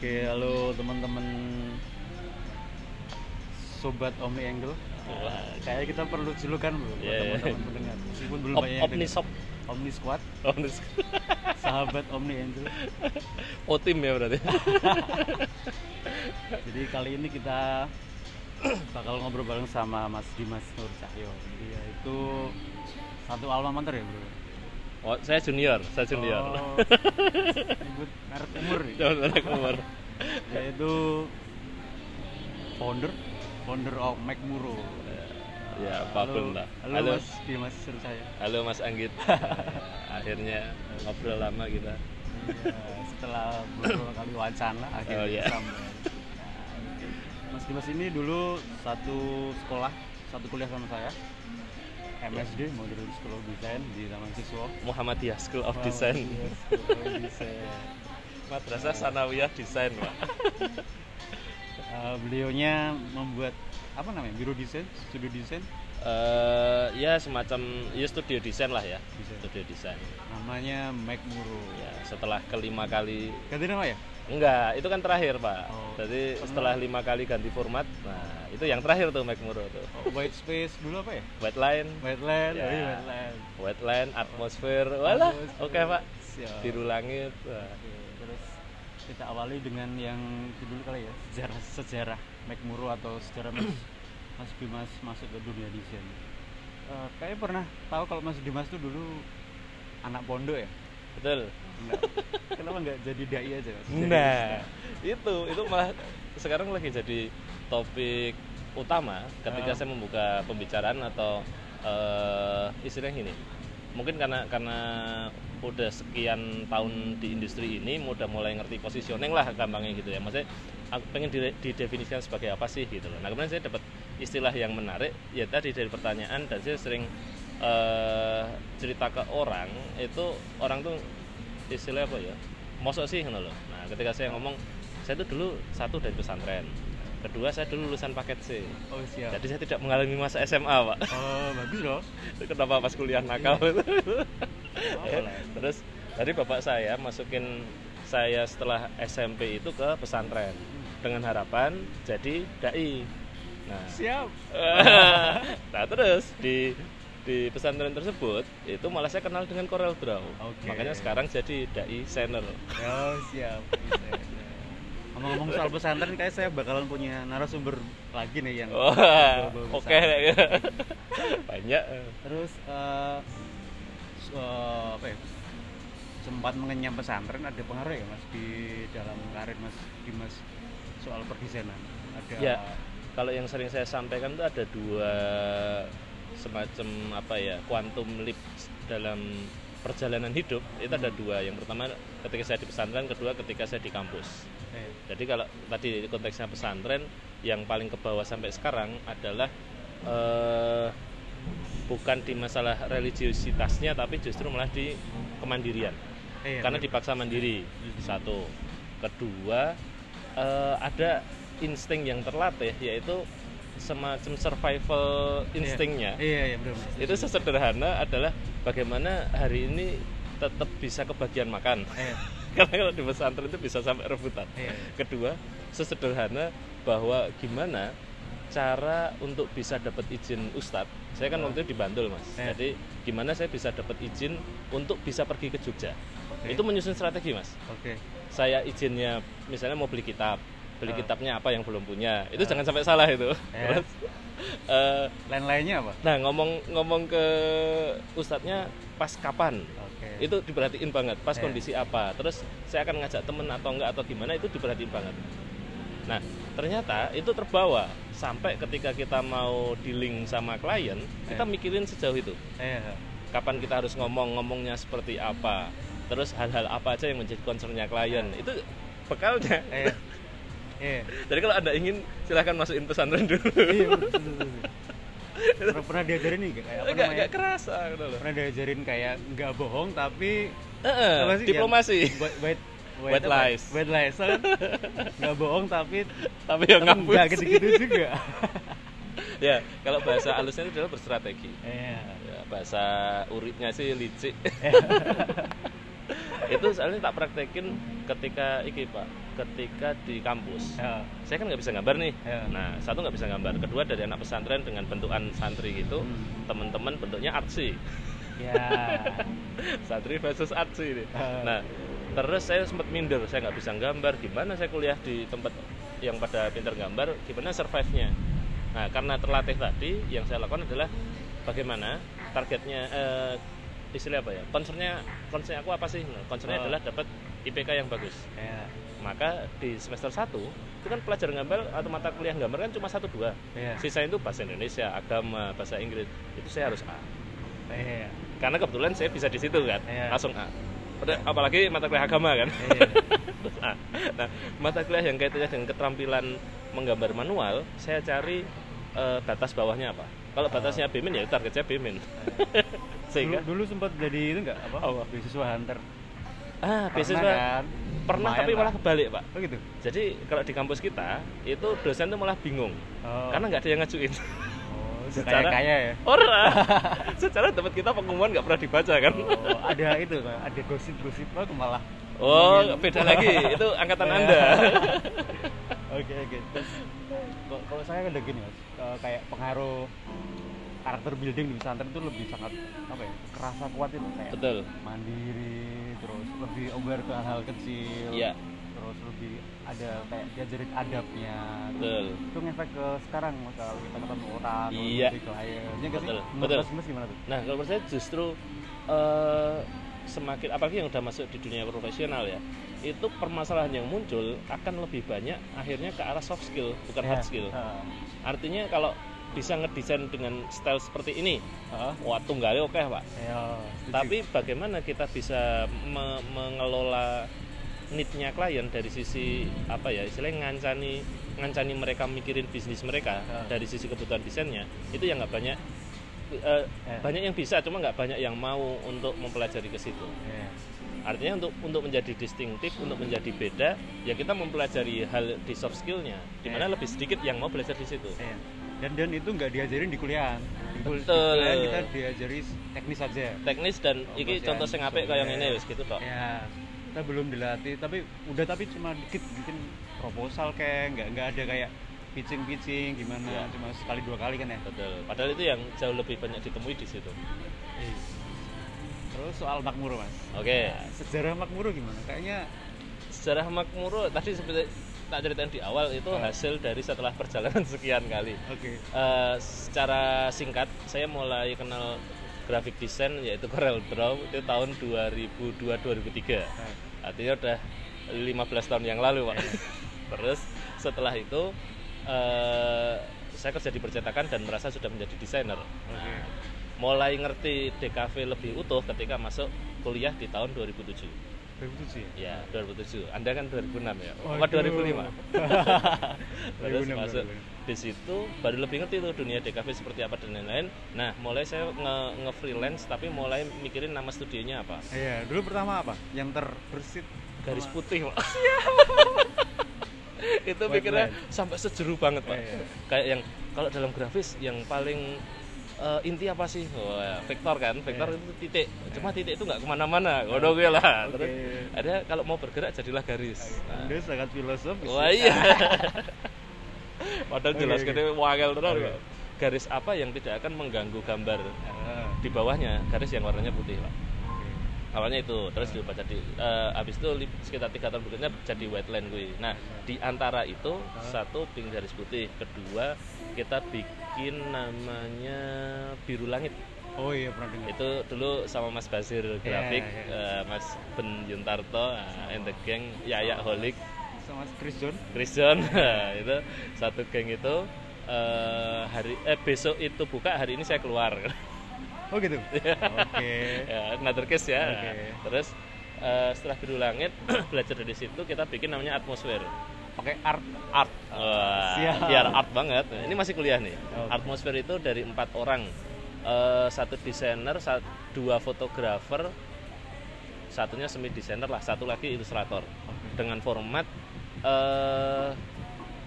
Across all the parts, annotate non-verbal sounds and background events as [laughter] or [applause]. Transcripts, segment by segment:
Oke, halo teman-teman Sobat Omni Angle. Wah. Kayak kita perlu julukan bro, buat Iya, iya. teman-teman pendengar. Meskipun belum Op- banyak Omni. Shop. Omni Squad, Oh, ini- [laughs] sahabat Omni Angle. oh tim ya berarti. [laughs] Jadi kali ini kita [clears throat] bakal ngobrol bareng sama Mas Dimas Nur Cahyo. Dia itu satu alma mater ya bro. Oh, saya junior, saya junior. Oh, Nyebut [laughs] merek umur. Jangan merek umur. Yaitu founder, founder of Macmuro. Ya, apa pun lah. Halo, Halo, Mas Dimas Cahyo. halo Mas Anggit. [laughs] Akhirnya ngobrol lama kita. Ya, setelah beberapa kali wacana akhirnya Oh, iya. sampai. Nah, Mas Dimas ini dulu satu sekolah, satu kuliah sama saya. MSD Modern School of Design di Taman Siswa. Muhammadiyah School of Design. iya, [laughs] Design. Madrasah Sanawiyah Desain, Pak. [laughs] Eh, beliaunya membuat apa namanya? Biro desain, studio desain. Eh, ya semacam ya studio desain lah ya. Desain. Studio desain. Namanya Macmuro. Ya, setelah kelima kali Ganti nama ya? Enggak, itu kan terakhir Pak. Oh, Jadi pernah. setelah lima kali ganti format, nah itu yang terakhir tuh Macmuro tuh. Oh, white space dulu apa ya? White line, White land, Ya. oh iya white land. white line, atmosfer, walah, Atmosfer. oke Pak. Siap. Biru langit. Oke, terus kita awali dengan yang dulu kali ya sejarah sejarah Macmuro atau sejarah Mas [clears throat] Mas Dimas masuk ke dunia desain. Eh, kayaknya pernah tahu kalau Mas Dimas tuh dulu anak pondok ya? Betul. Enggak. Kenapa nggak jadi dai aja? Mas? Jadi Nah, itu itu malah sekarang lagi jadi topik utama ketika Ah. saya membuka pembicaraan atau eh istilahnya gini. Mungkin karena karena udah sekian tahun di industri ini, udah mulai ngerti positioning lah gampangnya gitu ya. Maksudnya aku pengen didefinisikan sebagai apa sih gitu loh. Nah kemudian saya dapat istilah yang menarik ya tadi dari pertanyaan dan saya sering eh cerita ke orang itu orang tuh istilah apa ya mosok sih ngono loh nah ketika saya ngomong saya tuh dulu satu dari pesantren kedua saya dulu lulusan paket C Oh siap. jadi saya tidak mengalami masa SMA pak Oh bagus loh. [laughs] kenapa pas kuliah nakal. [laughs] Ya, terus tadi bapak saya masukin saya setelah SMP itu ke pesantren dengan harapan jadi dai nah Siap. [laughs] nah terus di di pesantren tersebut itu malah saya kenal dengan Corel Draw Oke. makanya sekarang jadi dai senior Oh siap. Ngomong-ngomong soal pesantren, kayak saya bakalan punya narasumber lagi nih yang berbau oke pesantren. [laughs] banyak Terus eh, s- eh, apa ya? Sempat mengenyam pesantren ada pengaruh ya Mas di dalam karir Mas Dimas soal perdesainan. Ada Ya. kalau yang sering saya sampaikan itu ada dua semacam apa ya quantum leap dalam perjalanan hidup itu ada dua. Yang pertama ketika saya di pesantren kedua ketika saya di kampus. Jadi kalau tadi konteksnya pesantren yang paling ke bawah sampai sekarang adalah eh, bukan di masalah religiositasnya tapi justru malah di kemandirian. Eh, karena bener. dipaksa mandiri satu. Kedua eh, ada insting yang terlatih yaitu semacam survival instingnya Iya, iya benar. itu sesederhana adalah bagaimana hari ini tetap bisa kebagian makan Eh, [laughs] karena kalau di pesantren itu bisa sampai rebutan iya. kedua sesederhana bahwa gimana cara untuk bisa dapat izin ustadz saya kan waktu itu di Bantul mas Eh. jadi gimana saya bisa dapat izin untuk bisa pergi ke Jogja Oke. itu menyusun strategi mas Oke. saya izinnya misalnya mau beli kitab beli Ah. kitabnya apa yang belum punya. Itu Ah. jangan sampai salah itu. Eh. Terus, eh, Lain-lainnya apa? nah ngomong ngomong ke ustadznya pas kapan? Itu diperhatiin banget pas Eh. kondisi apa. Terus saya akan ngajak temen atau enggak atau gimana itu diperhatiin banget. Nah ternyata itu terbawa. Sampai ketika kita mau dealing sama klien kita mikirin sejauh itu. Kapan kita harus ngomong ngomongnya seperti apa. Terus hal-hal apa aja yang menjadi concernnya klien. Itu bekalnya [laughs] Iya. jadi kalau anda ingin silahkan masukin pesantren dulu Iya, betul, betul, betul. Pernah, pernah diajarin nih kayak apa namanya? nggak kerasa gitu loh Pernah diajarin kayak nggak bohong tapi Heeh, apa sih, diplomasi yang white, white, White apa? lies. White lies. kan? Nggak bohong tapi tapi yang nggak ngapus gitu-gitu juga. [laughs] ya kalau bahasa halusnya itu adalah berstrategi Iya. ya, bahasa uripnya sih licik [laughs] itu soalnya tak praktekin ketika iki pak ketika di kampus Ya. saya kan nggak bisa gambar nih Ya. nah satu nggak bisa gambar kedua dari anak pesantren dengan bentukan santri gitu Hmm. teman-teman bentuknya artsy Ya. [laughs] santri versus artsy ini Ah. nah terus saya sempat minder saya nggak bisa gambar gimana saya kuliah di tempat yang pada pintar gambar gimana survive nya nah karena terlatih tadi yang saya lakukan adalah bagaimana targetnya eh, istilah apa ya concernnya concern aku apa sih nah, concernnya Oh. adalah dapat IPK yang bagus Ya. Maka di semester 1 itu kan pelajaran gambar atau mata kuliah gambar kan cuma satu dua Ya. sisa itu bahasa Indonesia agama bahasa Inggris itu saya harus A Ya. karena kebetulan saya bisa di situ kan Iya. langsung A apalagi mata kuliah agama kan Iya. [laughs] Terus A. nah mata kuliah yang kaitannya dengan keterampilan menggambar manual saya cari eh, batas bawahnya apa kalau Oh. batasnya BMIN ya target saya BMIN [laughs] sehingga dulu, dulu sempat jadi itu enggak apa? Apa? Beasiswa hunter. ah beasiswa kan? Pernah Lumayan tapi lah. malah kebalik pak Oh gitu. jadi kalau di kampus kita itu dosen tuh malah bingung Oh. karena nggak ada yang ngajuin oh, [laughs] secara- kaya-kaya ya. orang [laughs] secara tempat kita pengumuman nggak pernah dibaca kan Oh, ada itu ada gosip-gosip aku malah. Oh, ngomongin. beda lagi. Itu angkatan. [laughs] Anda. Oke oke. Terus kok- kalau saya kan gini mas, eh, kayak pengaruh karakter building di pesantren itu lebih sangat apa ya kerasa kuat itu kayak Betul. mandiri terus lebih aware ke hal kecil Iya, terus lebih ada kayak diajarin adabnya betul. itu ngefek ke sekarang kalau kita ketemu orang Iya. lebih klien ya nggak sih Betul, betul. Mas gimana tuh Nah, kalau menurut saya justru eh, semakin apalagi yang udah masuk di dunia profesional ya, itu permasalahan yang muncul akan lebih banyak akhirnya ke arah soft skill, bukan Ya, hard skill. heeh. Artinya kalau bisa ngedesain dengan style seperti ini, Heeh. wah tunggalnya oke, Pak. Ya, setuju. Tapi bagaimana kita bisa me- mengelola need-nya klien dari sisi apa ya istilahnya ngancani ngancani mereka mikirin bisnis mereka Ya. dari sisi kebutuhan desainnya itu yang nggak banyak eh, Ya. banyak yang bisa cuma nggak banyak yang mau untuk mempelajari ke situ Ya. artinya untuk untuk menjadi distintif untuk menjadi beda ya kita mempelajari hal di soft skillnya di mana Ya. lebih sedikit yang mau belajar di situ Iya. Dan dan itu nggak diajarin di kuliah. Di, kul- di Betul. kuliah kita diajari teknis saja teknis dan Oh, iki contoh sing apik kayak ini wis gitu tok. Ya kita belum dilatih tapi udah tapi cuma dikit bikin proposal kayak nggak nggak ada kayak pitching pitching gimana Iya. cuma sekali dua kali kan ya. Betul. Padahal itu yang jauh lebih banyak ditemui di situ. Terus soal makmur mas. Oke. Nah, sejarah makmur gimana? Kayaknya sejarah Makmuro tadi seperti tak ceritain di awal itu Ah. hasil dari setelah perjalanan [laughs] sekian kali. oke Eh, secara singkat saya mulai kenal graphic design yaitu Corel Draw itu tahun 2002-2003. Nah, Artinya udah 15 tahun yang lalu, Pak. [laughs] Terus setelah itu eh, saya kerja di percetakan dan merasa sudah menjadi desainer. oke Mulai ngerti DKV lebih utuh ketika masuk kuliah di tahun 2007. 2007 ya Ya, 2007. Anda kan 2006 ya? Apa 2005? [laughs] Terus 2006, masuk 2006. di situ baru lebih ngerti tuh dunia DKV seperti apa dan lain-lain. Nah, mulai saya nge, nge-freelance tapi mulai mikirin nama studionya apa. Iya, dulu pertama apa? Yang terbersit Garis putih, Pak. [laughs] itu White mikirnya line. sampai sejeru banget, Pak. Iya. Kayak yang kalau dalam grafis yang paling eh, inti apa sih? Wah, vektor kan, vektor Iya. itu titik. Cuma titik itu nggak ke mana-mana, ngono gue lah. Oke. Terus ada kalau mau bergerak jadilah garis. Nah, Anda sangat filosofis. Wah iya. [laughs] Padahal jelas gede wakil terus. Oke. Garis apa yang tidak akan mengganggu gambar Ah, di bawahnya? Garis yang warnanya putih, Pak. Awalnya itu, terus diubah jadi eh, habis itu sekitar tiga tahun berikutnya jadi wetland gue. Nah, di antara itu satu pink garis putih, kedua kita bikin namanya biru langit. Oh iya pernah dengar. Itu dulu sama Mas Basir grafik, iya. eh, Mas Ben Yuntarto, uh, and the gang, Yayak Holik, Sama Chris John. Chris John [laughs] itu satu geng itu eh, hari eh besok itu buka hari ini saya keluar [laughs] Oh gitu. [laughs] Oke. ya another case ya Oke. terus eh, setelah biru langit [clears throat] belajar dari situ kita bikin namanya atmosfer Pakai art. art Wah, Siap. biar art banget ini masih kuliah nih Oke. atmosfer itu dari empat orang Eh, satu desainer sat- dua fotografer satunya semi desainer lah satu lagi ilustrator Oke. dengan format eh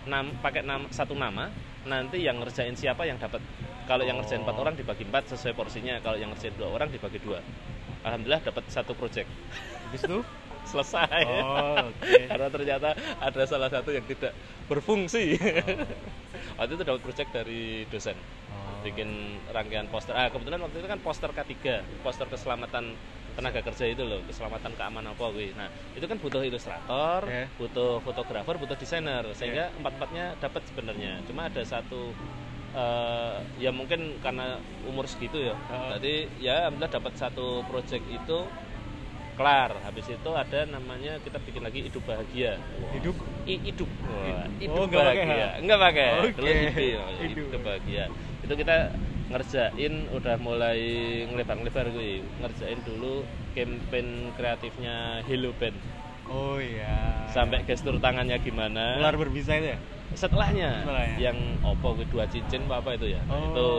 nam, pakai nama satu nama nanti yang ngerjain siapa yang dapat kalau yang ngerjain empat Oh. orang dibagi empat sesuai porsinya kalau yang ngerjain dua orang dibagi dua. Alhamdulillah dapat satu project. Habis itu? [laughs] Selesai. Oh, [laughs] oke. karena ternyata ada salah satu yang tidak berfungsi. [laughs] Waktu itu dapat project dari dosen. Oh. bikin rangkaian poster. Ah kebetulan waktu itu kan poster K3 poster keselamatan tenaga kerja itu loh keselamatan keamanan apa gue nah itu kan butuh ilustrator Oke. butuh fotografer butuh desainer. Sehingga empat empatnya dapat sebenarnya. Cuma ada satu eh, ya mungkin karena umur segitu ya. Jadi ya alhamdulillah dapat satu project itu kelar. Habis itu ada namanya kita bikin lagi hidup bahagia. Hidup? I, hidup. Wah, Hidup. Oh, pakai bahagia enggak pakai. Dulu hidup, Hidup. hidup bahagia. Itu kita ngerjain udah mulai ngelebar-ngelebar gue. Ngerjain dulu campaign kreatifnya Hello Band. Oh iya. sampai gestur tangannya gimana. Ular berbisa itu ya? Setelahnya, Setelahnya. yang opo gue dua cincin apa apa itu ya Oh, itu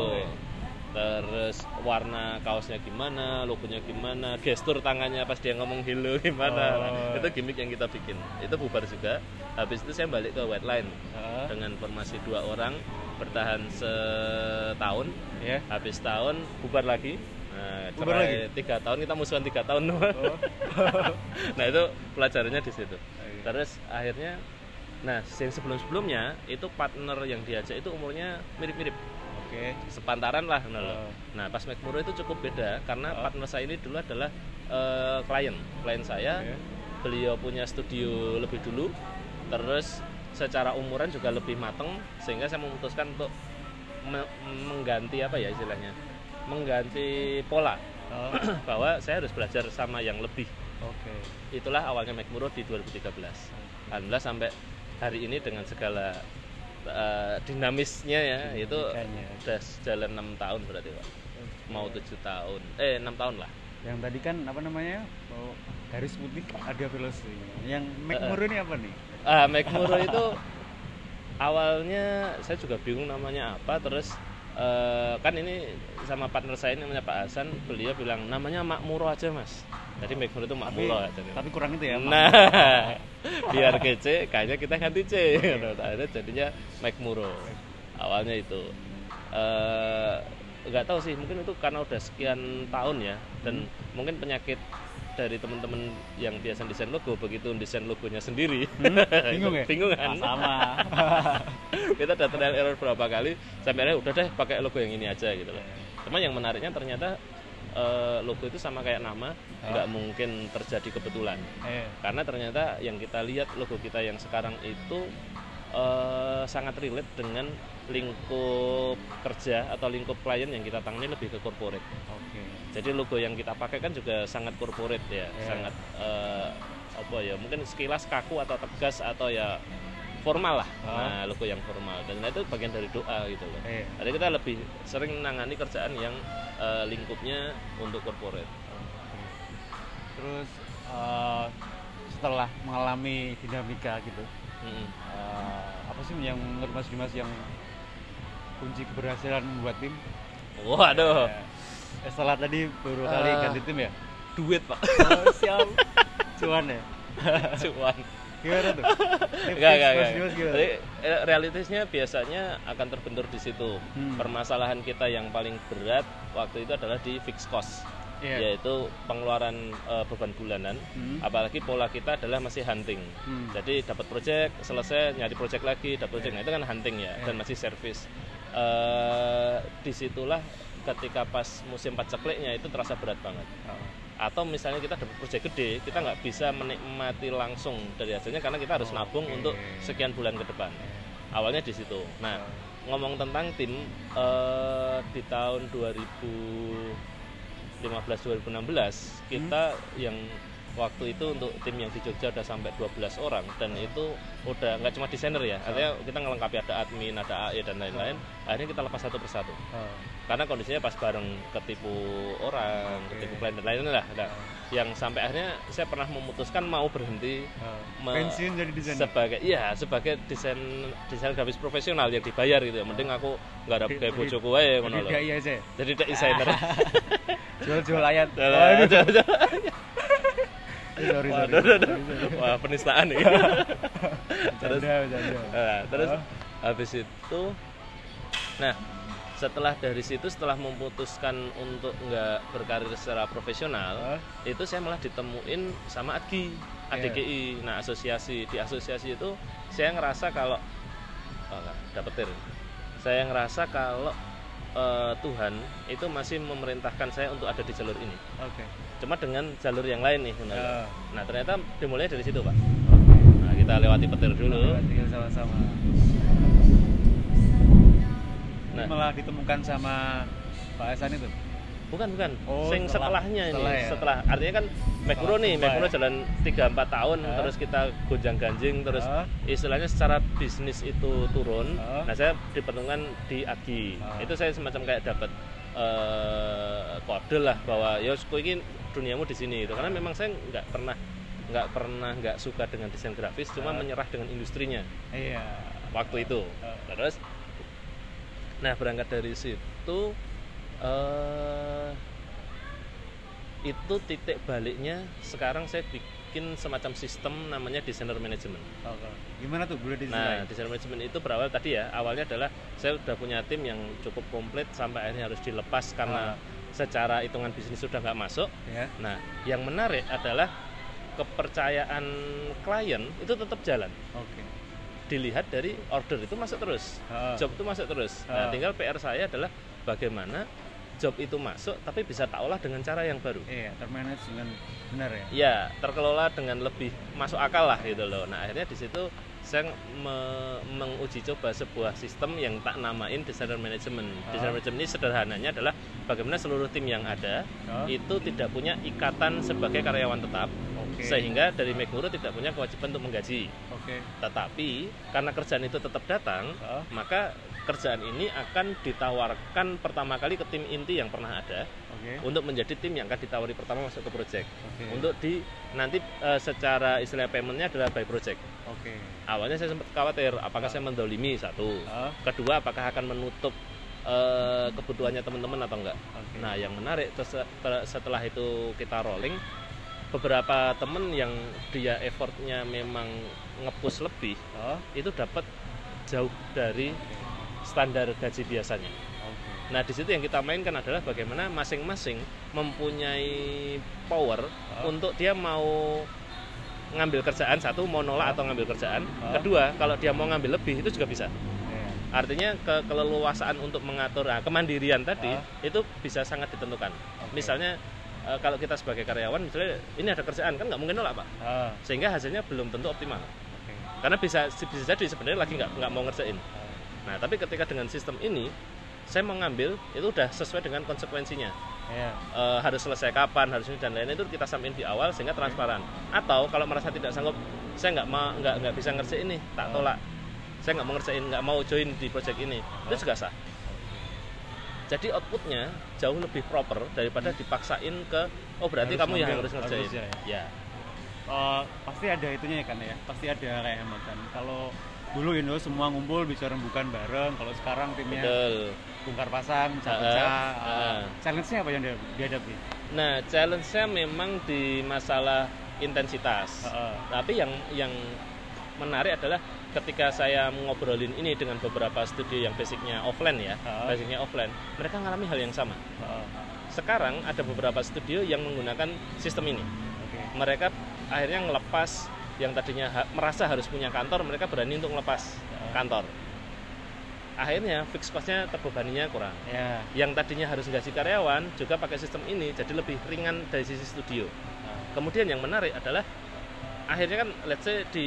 terus warna kaosnya gimana logonya gimana gestur tangannya pas dia ngomong hello gimana Nah, Oh. itu gimmick yang kita bikin itu bubar juga habis itu saya balik ke white line Heeh. dengan formasi dua orang bertahan setahun Ya. habis tahun bubar lagi nah, Bubar lagi? tiga tahun kita musuhan tiga tahun Oh. [laughs] nah itu pelajarannya di situ Iya. terus akhirnya nah yang sebelum sebelumnya itu partner yang diajak itu umurnya mirip-mirip Oke. sepantaran lah nah. Oh. nah pas Macmuro itu cukup beda karena Oh. partner saya ini dulu adalah eh, klien klien saya Oke. beliau punya studio lebih dulu terus secara umuran juga lebih mateng sehingga saya memutuskan untuk me- mengganti apa ya istilahnya mengganti pola Oh. [clears throat] bahwa saya harus belajar sama yang lebih Oke. itulah awalnya Macmuro di 2013 alhamdulillah sampai hari ini dengan segala eh, dinamisnya ya itu udah jalan enam tahun berarti pak. Mau tujuh tahun. Eh enam tahun lah. Yang tadi kan apa namanya? Oh, garis putih ada filosofi. Yang McMurray ini apa nih? ah Macmuro itu awalnya saya juga bingung namanya apa terus eh, kan ini sama partner saya ini namanya Pak Hasan. Beliau bilang namanya Makmuro aja mas jadi Macmuro itu Tapi, Makmuro aja tapi kurang itu ya. Nah, [laughs] biar kece, kayaknya kita ganti C. [laughs] Akhirnya jadinya Macmuro. Awalnya itu. Eh, nggak tahu sih, mungkin itu karena udah sekian tahun ya, dan mungkin penyakit dari teman-teman yang biasa desain logo begitu desain logonya sendiri Hmm, [laughs] bingung ya? bingung kan Ah, sama. kita udah trial error berapa kali sampai akhirnya udah deh pakai logo yang ini aja gitu loh cuma yang menariknya ternyata eh, logo itu sama kayak nama nggak mungkin terjadi kebetulan eh, karena ternyata yang kita lihat logo kita yang sekarang itu eh, sangat relate dengan lingkup kerja atau lingkup klien yang kita tangani lebih ke corporate Oke. jadi logo yang kita pakai kan juga sangat corporate ya Iya. sangat eh, apa ya mungkin sekilas kaku atau tegas atau ya formal lah Ah. nah logo yang formal dan itu bagian dari doa gitu loh Eh, jadi kita lebih sering menangani kerjaan yang eh, lingkupnya untuk corporate oke. Terus eh, setelah mengalami dinamika gitu, Mm-mm. eh, apa sih yang menurut Mas Dimas yang kunci keberhasilan membuat tim? waduh Eh, setelah tadi baru kali Eh. ganti tim ya? duit pak Oh, siap. Cuan ya? [laughs] cuan Gimana tuh? Enggak, enggak, enggak. Realitasnya biasanya akan terbentur di situ. Hmm. Permasalahan kita yang paling berat waktu itu adalah di fixed cost, Iya. yaitu pengeluaran eh, beban bulanan. Hmm. Apalagi pola kita adalah masih hunting. Hmm. Jadi dapat project, selesai nyari project lagi, dapat project. Nah, itu kan hunting ya dan masih service. Eh di situlah ketika pas musim pacekliknya itu terasa berat banget Oh. Atau misalnya kita dapat proyek gede kita nggak bisa menikmati langsung dari hasilnya karena kita harus nabung Oke. untuk sekian bulan ke depan. Awalnya di situ. Nah ngomong tentang tim eh, di tahun 2015 2016 kita yang waktu itu untuk tim yang di Jogja udah sampai 12 orang dan itu udah nggak cuma desainer ya artinya kita ngelengkapi ada admin ada AE dan lain-lain akhirnya kita lepas satu persatu Oh. karena kondisinya pas bareng ketipu orang, ketipu klien dan lain-lain lah. Nah, yang sampai akhirnya saya pernah memutuskan mau berhenti Pensiun jadi desainer. sebagai iya sebagai desain desain grafis profesional yang dibayar gitu ya. Mending aku nggak ada kayak bojoku aja ngono Jadi loh. ya? Jadi desainer. [laughs] Jual-jual ayat. [laughs] Sorry, sorry. Wah, penistaan nih. terus Bercanda. Nah, terus Oh. habis itu nah setelah dari situ setelah memutuskan untuk nggak berkarir secara profesional itu saya malah ditemuin sama ADGI ADGI nah asosiasi di asosiasi itu saya ngerasa kalau oh, nggak, dapet tir. saya ngerasa kalau eh, Tuhan itu masih memerintahkan saya untuk ada di jalur ini oke cuma dengan jalur yang lain nih. Ya. nah ternyata dimulai dari situ pak nah kita lewati petir dulu tinggal sama-sama Nah. Malah ditemukan sama Pak Hasan itu bukan bukan Oh, sing setelah- setelahnya setelah ini ya? setelah artinya kan Mekuro nih Mekuro ya? jalan 3-4 tahun Ya. terus kita gonjang ganjing terus Ah. istilahnya secara bisnis itu turun Ah. nah saya dipertemukan di Agi itu saya semacam kayak dapat eh, kode lah bahwa ya kowe ini duniamu di sini itu karena memang saya nggak pernah nggak pernah nggak suka dengan desain grafis cuma Ah. menyerah dengan industrinya iya waktu itu Ah. terus nah berangkat dari situ eh itu titik baliknya sekarang saya bikin semacam sistem namanya designer management oke gimana tuh boleh nah designer management itu berawal tadi ya awalnya adalah saya sudah punya tim yang cukup komplit sampai akhirnya harus dilepas karena Ah. secara hitungan bisnis sudah nggak masuk ya nah yang menarik adalah kepercayaan klien itu tetap jalan oke dilihat dari order itu masuk terus Ah. job itu masuk terus. Nah, Ah. tinggal PR saya adalah bagaimana job itu masuk tapi bisa tak olah dengan cara yang baru. iya termanage dengan benar ya Ya, terkelola dengan lebih masuk akal lah gitu loh. Nah, akhirnya di situ saya me- menguji coba sebuah sistem yang tak namain designer management. Ah. Designer management ini sederhananya adalah bagaimana seluruh tim yang ada Ah. itu tidak punya ikatan sebagai karyawan tetap oke sehingga dari Meguro tidak punya kewajiban untuk menggaji. oke Tetapi karena kerjaan itu tetap datang, Ah. maka kerjaan ini akan ditawarkan pertama kali ke tim inti yang pernah ada oke. untuk menjadi tim yang akan ditawari pertama masuk ke project. oke. Untuk di nanti eh, secara istilah paymentnya adalah by project. oke. Awalnya saya sempat khawatir apakah saya mendolimi? Satu, Ah, kedua apakah akan menutup eh, kebutuhannya teman-teman atau enggak. oke. Nah yang menarik setelah itu kita rolling beberapa temen yang dia effortnya memang ngepush lebih Ah, itu dapat jauh dari standar gaji biasanya. oke Nah, di situ yang kita mainkan adalah bagaimana masing-masing mempunyai power Ah. untuk dia mau ngambil kerjaan satu mau nolak atau ngambil kerjaan. Ah. Kedua, kalau dia mau ngambil lebih itu juga bisa. Iya. Artinya ke keleluasaan untuk mengatur nah, kemandirian tadi Ah. itu bisa sangat ditentukan. Oke. Misalnya eh, kalau kita sebagai karyawan misalnya ini ada kerjaan kan nggak mungkin nolak pak, sehingga hasilnya belum tentu optimal. Karena bisa bisa jadi sebenarnya lagi nggak nggak mau ngerjain. Ah, Nah, tapi ketika dengan sistem ini, saya mau ngambil itu udah sesuai dengan konsekuensinya. iya Eh, harus selesai kapan, harus ini dan lain itu kita sampaikan di awal sehingga transparan. Atau kalau merasa tidak sanggup, saya nggak mau nggak nggak bisa ngerjain ini, tak Oh. tolak. Saya nggak mau ngerjain, nggak mau join di project ini, itu Oh. juga sah. Jadi outputnya jauh lebih proper daripada dipaksain ke, oh berarti Harus kamu yang harus ngerjain. harus ya, ya. Eh, pasti ada itunya ya kan ya pasti ada kayak hambatan kalau dulu Indo semua ngumpul bisa rembukan bareng kalau sekarang timnya betul. bongkar pasang Ah, pecah-pecah ah, eh, ah. challenge-nya apa yang dihadapi Nah, challenge-nya memang di masalah intensitas. Heeh. Tapi yang yang menarik adalah ketika saya ngobrolin ini dengan beberapa studio yang basicnya offline ya, Ha. basicnya offline, mereka mengalami hal yang sama. Heeh. Sekarang ada beberapa studio yang menggunakan sistem ini. oke Mereka akhirnya ngelepas yang tadinya ha- merasa harus punya kantor, mereka berani untuk ngelepas Ha. kantor. Akhirnya fix cost-nya terbebaninya kurang. ya Yang tadinya harus gaji karyawan juga pakai sistem ini jadi lebih ringan dari sisi studio. Nah, Kemudian yang menarik adalah akhirnya kan let's say di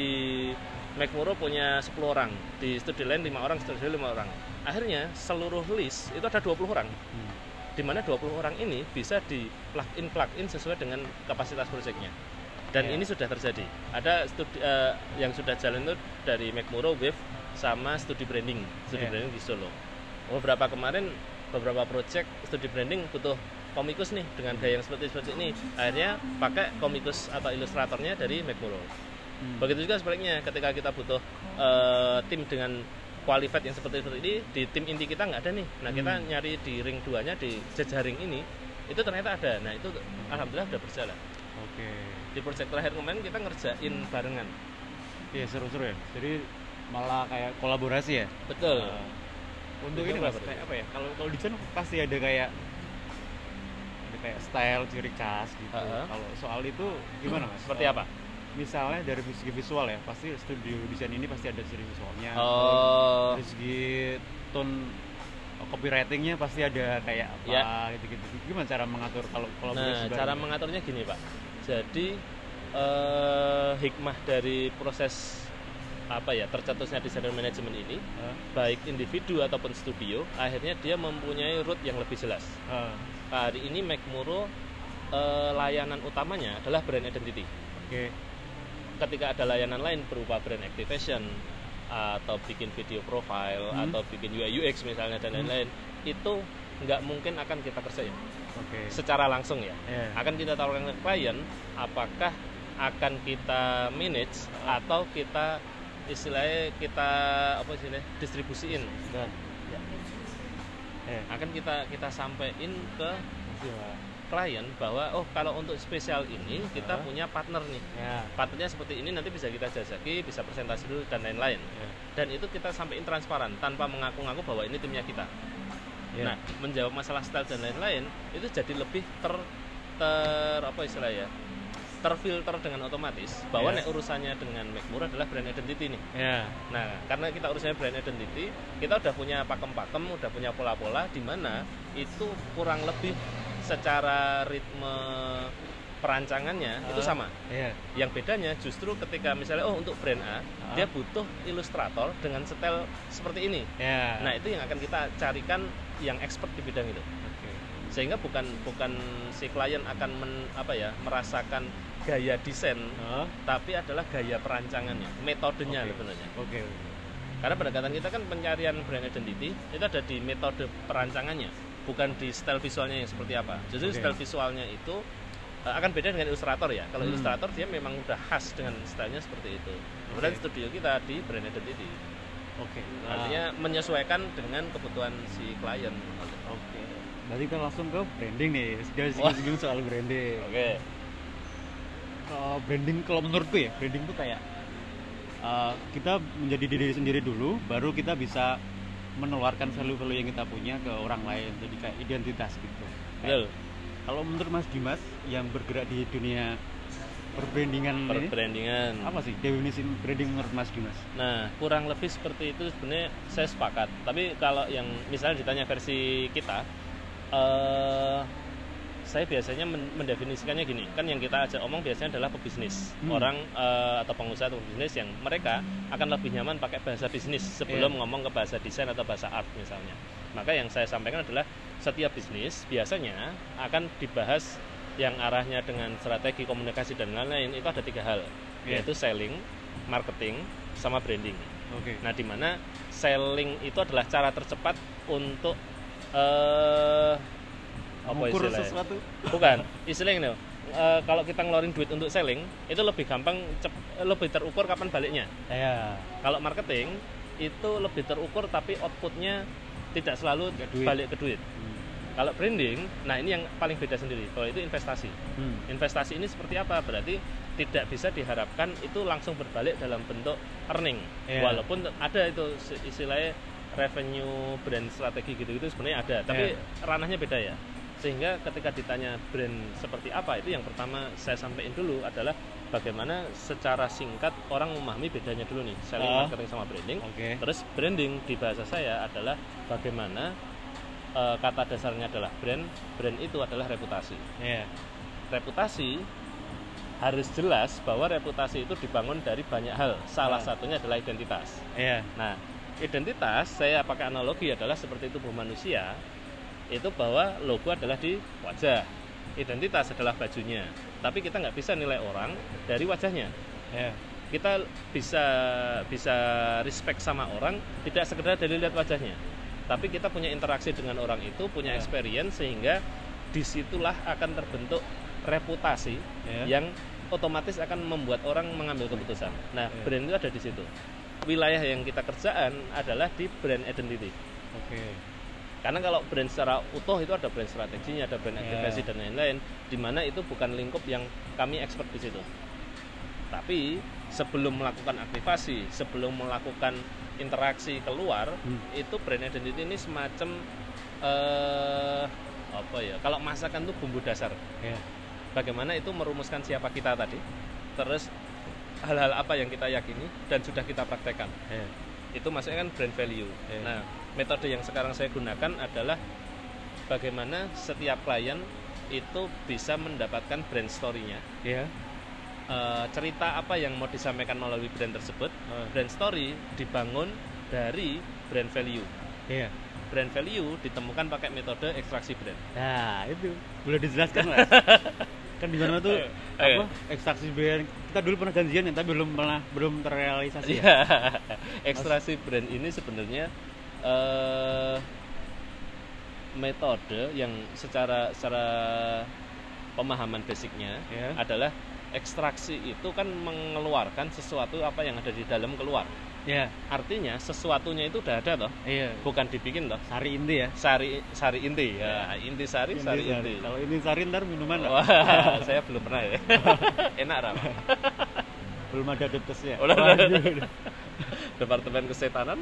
Macmuro punya 10 orang, di studio lain 5 orang, studio 5 orang. Akhirnya seluruh list itu ada 20 orang. hmm. Di mana 20 orang ini bisa di plug in plug in sesuai dengan kapasitas proyeknya. Dan Iya. ini sudah terjadi. Ada studi eh, yang sudah jalan itu dari Macmuro Wave sama studi branding, studi Iya. branding di Solo. Beberapa kemarin beberapa project studi branding butuh komikus nih dengan gaya yang seperti seperti ini. Akhirnya pakai komikus atau ilustratornya dari Macmuro. Hmm. Begitu juga sebaliknya ketika kita butuh eh, tim dengan qualified yang seperti seperti ini di tim inti kita nggak ada nih. Nah kita Hmm. nyari di ring duanya di jejaring ini itu ternyata ada. Nah itu alhamdulillah udah berjalan. Oke. Di project terakhir kemarin kita ngerjain barengan. iya seru-seru ya. Jadi malah kayak kolaborasi ya? Betul. Eh, untuk ini mas kayak apa ya? Kalau kalau desain pasti ada kayak ada kayak style ciri khas gitu. Heeh. kalau soal itu gimana mas? Seperti apa? misalnya dari segi visual ya pasti studio desain ini pasti ada ciri visualnya. Oh, dari segi tone copywritingnya pasti ada kayak apa Ya. gitu-gitu gimana cara mengatur kalau kalau Nah, cara mengaturnya gini, Pak. Jadi eh, hikmah dari proses apa ya tercetusnya desainer manajemen ini, baik individu ataupun studio, akhirnya dia mempunyai root yang lebih jelas. Hari ini McMurrow eh, layanan utamanya adalah brand identity. oke Ketika ada layanan lain berupa brand activation atau bikin video profile Hmm. atau bikin UI UX misalnya dan Hmm. lain-lain, itu nggak mungkin akan kita kerjain oke secara langsung ya. Ya. akan kita tawarkan ke klien apakah akan kita manage atau kita istilahnya kita apa istilahnya distribusiin Dan, Ya. eh akan kita kita sampaikan ke. Klien bahwa oh kalau untuk spesial ini kita punya partner nih ya partnernya seperti ini nanti bisa kita jajaki bisa presentasi dulu dan lain-lain ya. dan itu kita sampaikan transparan tanpa mengaku-ngaku bahwa ini timnya kita Ya. Nah, menjawab masalah style dan lain-lain itu jadi lebih ter ter apa istilah ya? terfilter dengan otomatis bahwa Ya. nek urusannya dengan McMurray adalah brand identity nih. ya Nah, karena kita urusannya brand identity, kita udah punya pakem-pakem, udah punya pola-pola di mana itu kurang lebih secara ritme perancangannya itu Ah. sama. ya Yang bedanya justru ketika misalnya oh untuk brand A, Ah. dia butuh ilustrator dengan setel seperti ini. ya Nah, itu yang akan kita carikan yang expert di bidang itu. oke Sehingga bukan bukan si klien akan men- apa ya, merasakan gaya desain, Oh, tapi adalah gaya perancangannya, metodenya Oke. sebenarnya. oke Karena pendekatan kita kan pencarian brand identity itu ada di metode perancangannya, bukan di style visualnya yang seperti apa. Justru Oke. style visualnya itu uh, akan beda dengan ilustrator ya. Kalau Hmm. ilustrator dia memang udah khas dengan stylenya seperti itu. Kemudian Oke. studio kita di brand identity. oke Artinya menyesuaikan dengan kebutuhan si klien. Oke. Berarti kita langsung ke branding nih. Wah. singgung soal branding. Oke. Kalau branding kalau menurutku ya, branding itu kayak uh, kita menjadi diri sendiri dulu, baru kita bisa menularkan value-value yang kita punya ke orang lain. Jadi kayak identitas gitu. Betul. Kalau menurut Mas Dimas yang bergerak di dunia perbrandingan ini, Perbrandingan. apa sih definisi branding menurut Mas Dimas? Nah, kurang lebih seperti itu sebenarnya saya sepakat. Tapi kalau yang misalnya ditanya versi kita, eh saya biasanya men- mendefinisikannya gini, kan yang kita ajak omong biasanya adalah pebisnis, Hmm. orang eh, atau pengusaha atau bisnis yang mereka akan lebih nyaman pakai bahasa bisnis sebelum Iya. ngomong ke bahasa desain atau bahasa art misalnya. Maka yang saya sampaikan adalah setiap bisnis biasanya akan dibahas yang arahnya dengan strategi komunikasi dan lain-lain itu ada tiga hal, Iya. yaitu selling, marketing, sama branding. Oke. Nah, di mana selling itu adalah cara tercepat untuk eh apa istilahnya? sesuatu. Bukan, istilahnya eh, kalau kita ngeluarin duit untuk selling itu lebih gampang cep- lebih terukur kapan baliknya. Ya. Kalau marketing itu lebih terukur tapi outputnya tidak selalu Ke duit. balik ke duit. Hmm. Kalau branding, nah ini yang paling beda sendiri. Kalau itu investasi. Hmm. Investasi ini seperti apa? Berarti tidak bisa diharapkan itu langsung berbalik dalam bentuk earning. Iya. Walaupun ada itu istilahnya revenue brand strategi gitu-gitu sebenarnya ada, tapi Iya. ranahnya beda ya. Sehingga ketika ditanya brand seperti apa, itu yang pertama saya sampaikan dulu adalah bagaimana secara singkat orang memahami bedanya dulu nih, selling, Ah. marketing sama branding. Oke. Terus branding di bahasa saya adalah bagaimana eh, kata dasarnya adalah brand, brand itu adalah reputasi Ya. reputasi harus jelas bahwa reputasi itu dibangun dari banyak hal. Salah Ah. satunya adalah identitas. Ya. Nah, identitas saya pakai analogi adalah seperti tubuh manusia. Itu bahwa logo adalah di wajah. Identitas adalah bajunya. Tapi kita nggak bisa nilai orang dari wajahnya. Ya. Kita bisa bisa respect sama orang tidak sekedar dari lihat wajahnya. Tapi kita punya interaksi dengan orang itu, punya Ya. experience sehingga di situlah akan terbentuk reputasi Ya. yang otomatis akan membuat orang mengambil keputusan. Nah, Ya. brand itu ada di situ. Wilayah yang kita kerjaan adalah di brand identity. Oke. Karena kalau brand secara utuh itu ada brand strateginya, ada brand Ya. activation dan lain-lain, di mana itu bukan lingkup yang kami expert di situ. Tapi sebelum melakukan aktivasi, sebelum melakukan interaksi keluar, Hmm. itu brand identity ini semacam eh apa ya? Kalau masakan tuh bumbu dasar. ya Bagaimana itu merumuskan siapa kita tadi, terus hal-hal apa yang kita yakini dan sudah kita praktekkan. ya Itu maksudnya kan brand value. Iya. Nah, metode yang sekarang saya gunakan adalah bagaimana setiap klien itu bisa mendapatkan brand story-nya. Ya Eh, cerita apa yang mau disampaikan melalui brand tersebut Eh. brand story dibangun dari brand value. Ya brand value ditemukan pakai metode ekstraksi brand. Nah itu. Boleh dijelaskan mas? [laughs] Kan di mana tuh Ayo, apa ayo. ekstraksi brand. Kita dulu pernah janjian ya tapi belum pernah belum terrealisasi ya. Iya, [laughs] ekstraksi brand ini sebenarnya eh, metode yang secara secara pemahaman basicnya Ya. adalah ekstraksi itu kan mengeluarkan sesuatu apa yang ada di dalam keluar. ya Artinya sesuatunya itu udah ada toh, iya bukan dibikin toh. sari inti ya Sari sari inti ya, inti sari sari inti. kalau ini sari ntar minuman lah Wah, [laughs] saya belum pernah ya. [laughs] Enak Ram. belum ada depesnya Udah, Departemen Kesetanan.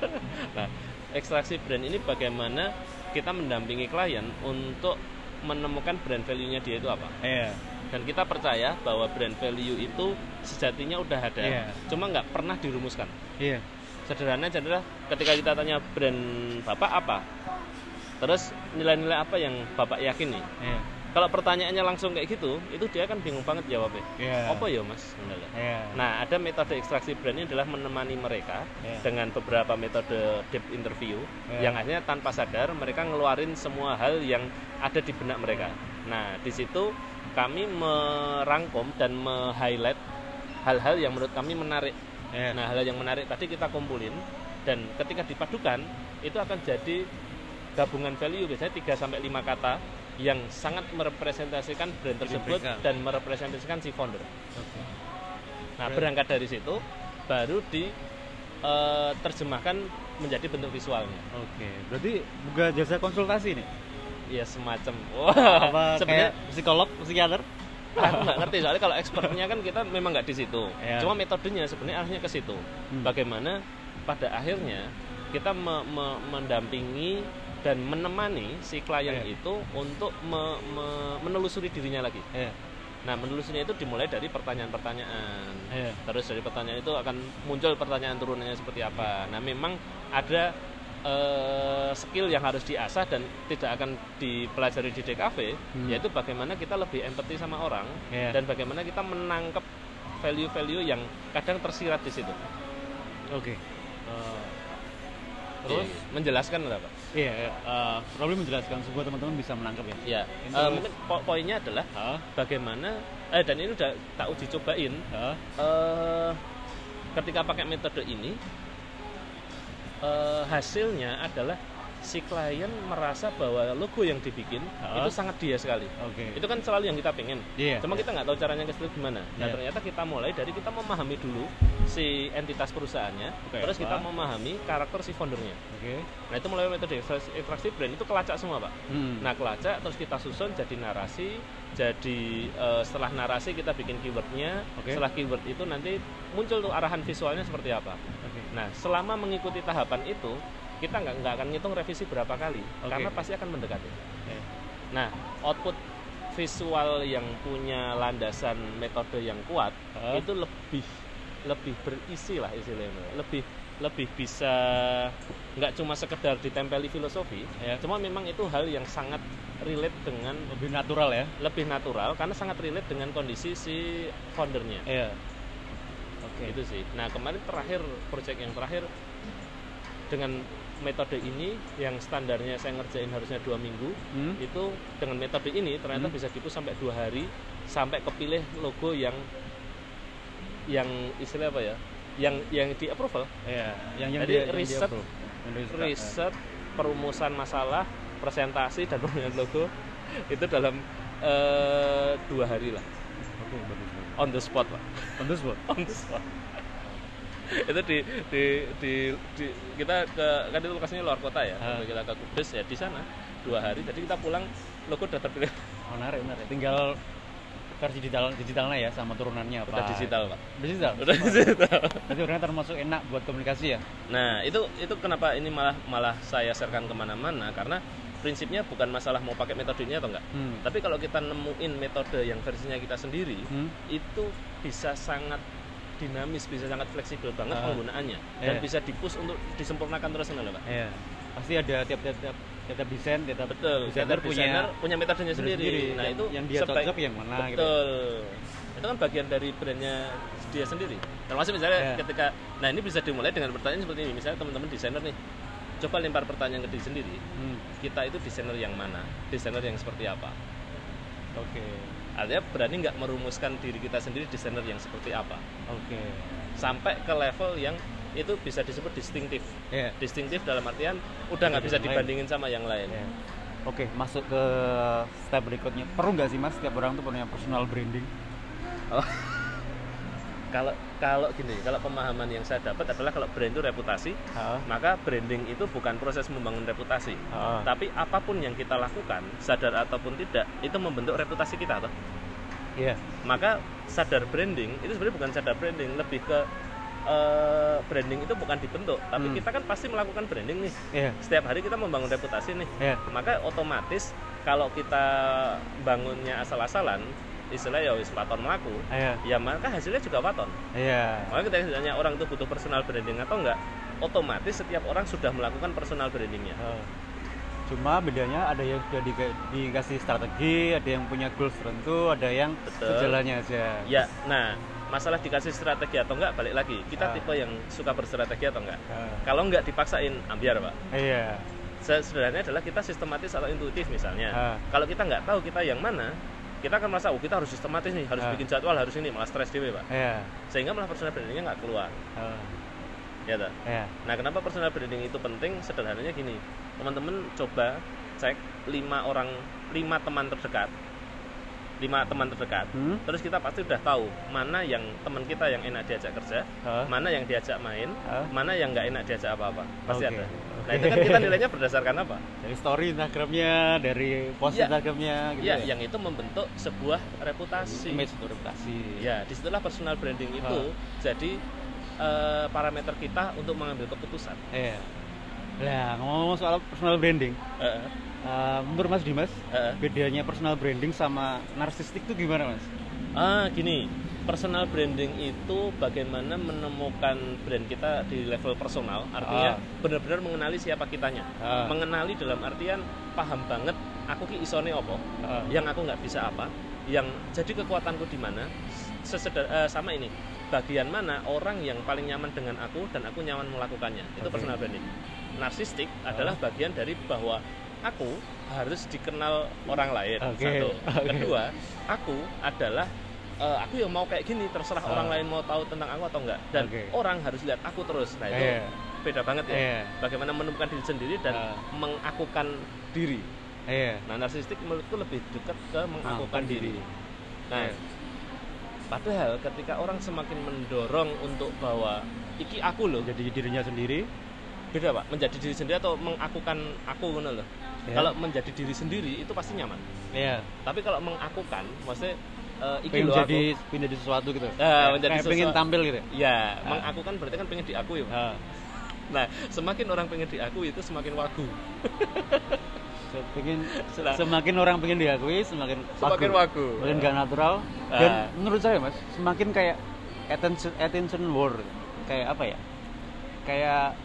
[laughs] nah, ekstraksi brand ini bagaimana kita mendampingi klien untuk menemukan brand value-nya dia itu apa. iya Dan kita percaya bahwa brand value itu sejatinya udah ada, Iya. cuma nggak pernah dirumuskan. iya Sederhananya adalah ketika kita tanya brand bapak apa, terus nilai-nilai apa yang bapak yakini. iya Kalau pertanyaannya langsung kayak gitu, itu dia kan bingung banget jawabnya. iya Apa ya mas? Iya Nah, ada metode ekstraksi brand ini adalah menemani mereka Iya. dengan beberapa metode deep interview Iya. yang akhirnya tanpa sadar mereka ngeluarin semua hal yang ada di benak mereka. Nah, di situ kami merangkum dan me-highlight hal-hal yang menurut kami menarik. iya Nah, hal yang menarik tadi kita kumpulin dan ketika dipadukan itu akan jadi gabungan value biasanya 3 sampai 5 kata yang sangat merepresentasikan brand tersebut dan merepresentasikan si founder. Oke. Nah, berangkat dari situ baru diterjemahkan menjadi bentuk visualnya. Oke, berarti buka jasa konsultasi nih? Ya semacam. Apa sebenarnya psikolog, psikiater? aku nggak ngerti soalnya kalau expertnya kan kita memang nggak di situ. Iya. Cuma metodenya sebenarnya arahnya ke situ. Hmm. Bagaimana pada akhirnya kita me- me- mendampingi dan menemani si klien Iya. itu untuk me- me- menelusuri dirinya lagi. Iya. Nah, menelusurinya itu dimulai dari pertanyaan-pertanyaan. Iya. Terus dari pertanyaan itu akan muncul pertanyaan turunannya seperti apa. Nah, memang ada eh, skill yang harus diasah dan tidak akan dipelajari di DKV, Hmm. yaitu bagaimana kita lebih empati sama orang Iya. dan bagaimana kita menangkap value-value yang kadang tersirat di situ. Oke. Eh, Terus terus? menjelaskan apa? Iya, uh, problem menjelaskan supaya teman-teman bisa menangkap ya. Ya, Itu- eh, mungkin po- poinnya adalah Hah? bagaimana eh dan ini udah tak uji cobain Hah? eh ketika pakai metode ini eh, hasilnya adalah si klien merasa bahwa logo yang dibikin Ah. itu sangat dia sekali. Oke. Itu kan selalu yang kita pengen. Iya. Cuma kita nggak tahu caranya ke situ gimana. Nah Iya. ternyata kita mulai dari kita memahami dulu si entitas perusahaannya, Oke, terus kita memahami karakter si foundernya. Oke. Nah itu mulai metode ekstraksi brand itu kelacak semua pak. Hmm. Nah kelacak terus kita susun jadi narasi, jadi eh, setelah narasi kita bikin keywordnya, Oke. setelah keyword itu nanti muncul tuh arahan visualnya seperti apa. Oke. Nah selama mengikuti tahapan itu kita nggak nggak akan ngitung revisi berapa kali Oke. karena pasti akan mendekati. Oke. Nah output visual yang punya landasan metode yang kuat Hah? itu lebih lebih berisi lah istilahnya, lebih lebih bisa nggak cuma sekedar ditempeli filosofi, Ya. cuma memang itu hal yang sangat relate dengan Lebih natural ya. lebih natural karena sangat relate dengan kondisi si foundernya Iya. Oke. itu sih nah kemarin terakhir project yang terakhir dengan metode ini yang standarnya saya ngerjain harusnya dua minggu Hmm? itu dengan metode ini ternyata Hmm. bisa gitu sampai dua hari sampai kepilih logo yang yang istilah apa ya yang yang di approval Iya. Yang yang Jadi dia- riset- approve. Yang dia suka. riset perumusan masalah presentasi dan [laughs] pemilihan logo itu dalam eh, dua hari lah bagus. on the spot pak Tentu sebut. on the spot [laughs] [laughs] itu di, di, di, di- kita ke kan itu lokasinya luar kota ya Ah. kita ke Kudus ya di sana dua hari jadi kita pulang logo udah terpilih [laughs] Menarik, menarik. Tinggal versi digital digitalnya ya sama turunannya apa udah digital pak digital udah digital berarti orangnya termasuk enak buat komunikasi ya Nah, itu itu kenapa ini malah malah saya sharekan ke mana-mana karena prinsipnya bukan masalah mau pakai metode ini atau enggak. hmm. Tapi kalau kita nemuin metode yang versinya kita sendiri, Hmm. itu bisa sangat dinamis, bisa sangat fleksibel banget Ah. penggunaannya dan Iya. bisa dipus untuk disempurnakan terus loh, Pak. Iya. pasti ada tiap-tiap tiap tiap desain tiap Betul, desainer punya punya metodenya sendiri. Nah, yang, itu yang dia sebaik- cocok yang mana gitu Betul. Itu kan bagian dari brandnya dia sendiri. Termasuk misalnya Iya. ketika, nah ini bisa dimulai dengan pertanyaan seperti ini. Misalnya teman-teman desainer nih, coba lempar pertanyaan ke diri sendiri. Hmm. Kita itu desainer yang mana? Desainer yang seperti apa? oke Artinya berani nggak merumuskan diri kita sendiri desainer yang seperti apa? oke Sampai ke level yang itu bisa disebut distinktif. Iya. Distintif dalam artian udah nggak bisa lain. dibandingin sama yang lain. Iya. Oke, masuk ke step berikutnya. Perlu nggak sih mas, setiap orang tuh punya personal branding? [laughs] Kalau kalau gini, kalau pemahaman yang saya dapat adalah kalau brand itu reputasi, Ha? maka branding itu bukan proses membangun reputasi, Ha. tapi apa pun yang kita lakukan, sadar ataupun tidak, itu membentuk reputasi kita, toh. Iya. Maka sadar branding itu sebenarnya bukan sadar branding, lebih ke eh, branding itu bukan dibentuk, tapi Hmm. kita kan pasti melakukan branding nih. Iya. Setiap hari kita membangun reputasi nih, Iya. maka otomatis kalau kita bangunnya asal-asalan, istilahnya ya wis waton melaku, Iya. ya maka hasilnya juga waton. Iya. Makanya ketika ditanya orang itu butuh personal branding atau enggak, otomatis setiap orang sudah melakukan personal brandingnya. Ha. Cuma bedanya ada yang sudah di- dikasih strategi, ada yang punya goals tertentu, ada yang Betul. sejalannya aja. Ya, nah masalah dikasih strategi atau enggak balik lagi. Kita Ah. tipe yang suka berstrategi atau enggak. Ha. Kalau enggak dipaksain, ambiar pak. Iya. Sederhananya adalah kita sistematis atau intuitif misalnya. Ah. Kalau kita nggak tahu kita yang mana, kita akan merasa oh kita harus sistematis nih, harus Ah. bikin jadwal, harus ini, malah stres dewe pak. Iya. Sehingga malah personal brandingnya nggak keluar. Ha. Ya tak? Iya. Nah, kenapa personal branding itu penting? Sederhananya gini, teman-teman coba cek lima orang, lima teman terdekat, lima teman terdekat. Hmm? Terus kita pasti udah tahu mana yang teman kita yang enak diajak kerja, Ha. mana yang diajak main, Ha. mana yang nggak enak diajak apa-apa. Pasti Oke, ada. Nah, itu kan kita nilainya berdasarkan apa? [laughs] Dari story Instagramnya, dari post Iya. Instagramnya, gitu Ya, yang itu membentuk sebuah reputasi. image reputasi. Ya, di situlah personal branding itu jadi eh, parameter kita untuk mengambil keputusan. Iya. Nah, ngomong soal personal branding, Eh, eh, menurut Mas Dimas, eh. bedanya personal branding sama narsistik itu gimana, Mas? Ah, gini, personal branding itu bagaimana menemukan brand kita di level personal, artinya Ah. benar-benar mengenali siapa kitanya. Ah. Mengenali dalam artian paham banget aku ki isone apa, Ah. yang aku nggak bisa apa, yang jadi kekuatanku di mana. Seseder, eh, sama ini, bagian mana orang yang paling nyaman dengan aku dan aku nyaman melakukannya. Itu Oke. personal branding. Narsistik adalah bagian dari bahwa aku harus dikenal orang lain. Oke, Satu. oke. Kedua, aku adalah eh, aku yang mau kayak gini terserah Ah. orang lain mau tahu tentang aku atau enggak dan Oke. orang harus lihat aku terus nah itu Iya. beda banget ya Iya. bagaimana menemukan diri sendiri dan Ah. mengakukan diri Iya. nah narsistik menurutku lebih dekat ke mengakukan diri diri. nah Iya. padahal ketika orang semakin mendorong untuk bahwa iki aku loh Jadi dirinya sendiri. Beda pak menjadi diri sendiri atau mengakukan aku ngono loh Iya. kalau menjadi diri sendiri itu pasti nyaman Iya. tapi kalau mengakukan maksudnya iki Pengen loh jadi aku pengen jadi sesuatu gitu. Kayak- menjadi kayak pengen tampil gitu. Ya, Ah. mengakukan berarti kan pengen diakui. Pak. Ah. Nah, semakin orang pengen diakui itu semakin wagu. Pengen [laughs] Nah. semakin orang pengen diakui semakin Semakin wagu. semakin gak natural dan Ah. menurut saya mas semakin kayak attention attention war kayak apa ya kayak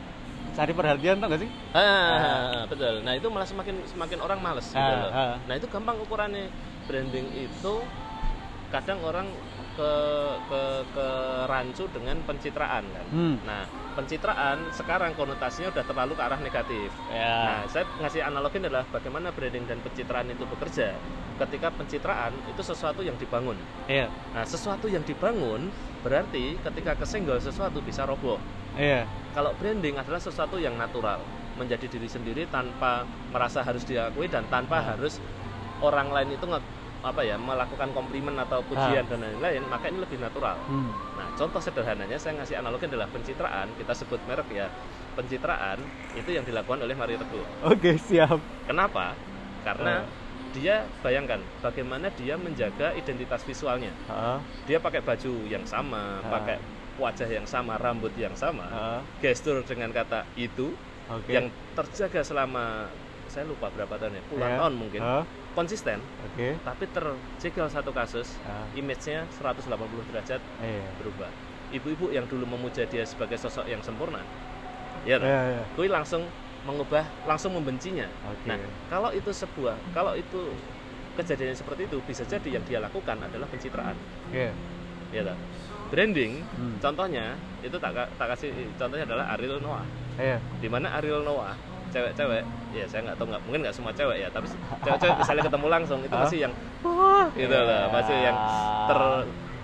cari perhatian tau gak sih Ah, betul. Nah, itu malah semakin semakin orang males gitu Ah, loh. ah. Nah, itu gampang ukurannya. Branding itu kadang orang ke ke ke rancu dengan pencitraan kan. hmm. Nah, pencitraan sekarang konotasinya udah terlalu ke arah negatif. ya Nah, saya ngasih analogi adalah bagaimana branding dan pencitraan itu bekerja. Ketika pencitraan itu sesuatu yang dibangun. iya Nah, sesuatu yang dibangun berarti ketika kesenggol sesuatu bisa roboh. iya Kalau branding adalah sesuatu yang natural, menjadi diri sendiri tanpa merasa harus diakui dan tanpa Ah. harus orang lain itu nge, apa ya melakukan komplimen atau pujian dan lain-lain, maka ini lebih natural. hmm. Nah, contoh sederhananya saya ngasih analogi adalah pencitraan, kita sebut merek ya. Pencitraan itu yang dilakukan oleh Mario Teguh. oke siap Kenapa? Karena dia bayangkan bagaimana dia menjaga identitas visualnya Heeh. dia pakai baju yang sama Ah. pakai wajah yang sama rambut yang sama gestur dengan kata itu Oke. yang terjaga selama saya lupa berapa tahun ya puluhan Ya. tahun mungkin Heeh. konsisten Oke. tapi terjegal satu kasus Ah. image-nya 180 derajat Iya. berubah ibu-ibu yang dulu memuja dia sebagai sosok yang sempurna ya Iya, iya. kui langsung mengubah langsung membencinya Oke. nah kalau itu sebuah kalau itu kejadian seperti itu bisa jadi yang dia lakukan adalah pencitraan Iya. ya tak? branding Hmm. contohnya itu tak tak kasih contohnya adalah Ariel Noah Iya. di mana Ariel Noah cewek-cewek ya saya nggak tahu nggak mungkin nggak semua cewek ya tapi cewek-cewek misalnya ketemu langsung itu pasti yang wah gitu lah pasti yang ter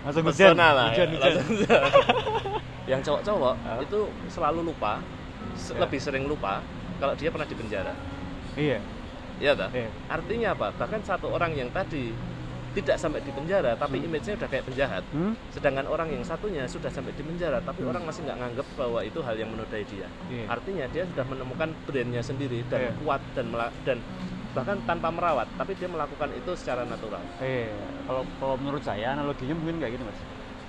Langsung hujan. lah Hujan, ya. hujan. [laughs] Yang cowok-cowok itu selalu lupa se- Ya. lebih sering lupa kalau dia pernah di penjara Iya. Iya tak? Iya. artinya apa bahkan satu orang yang tadi tidak sampai di penjara tapi Hmm. image-nya udah kayak penjahat Hmm? sedangkan orang yang satunya sudah sampai di penjara tapi Hmm. orang masih nggak nganggep bahwa itu hal yang menodai dia Iya. artinya dia sudah menemukan brandnya sendiri dan Iya. kuat dan dan bahkan tanpa merawat tapi dia melakukan itu secara natural Iya. Kalau kalau menurut saya analoginya mungkin kayak gini mas.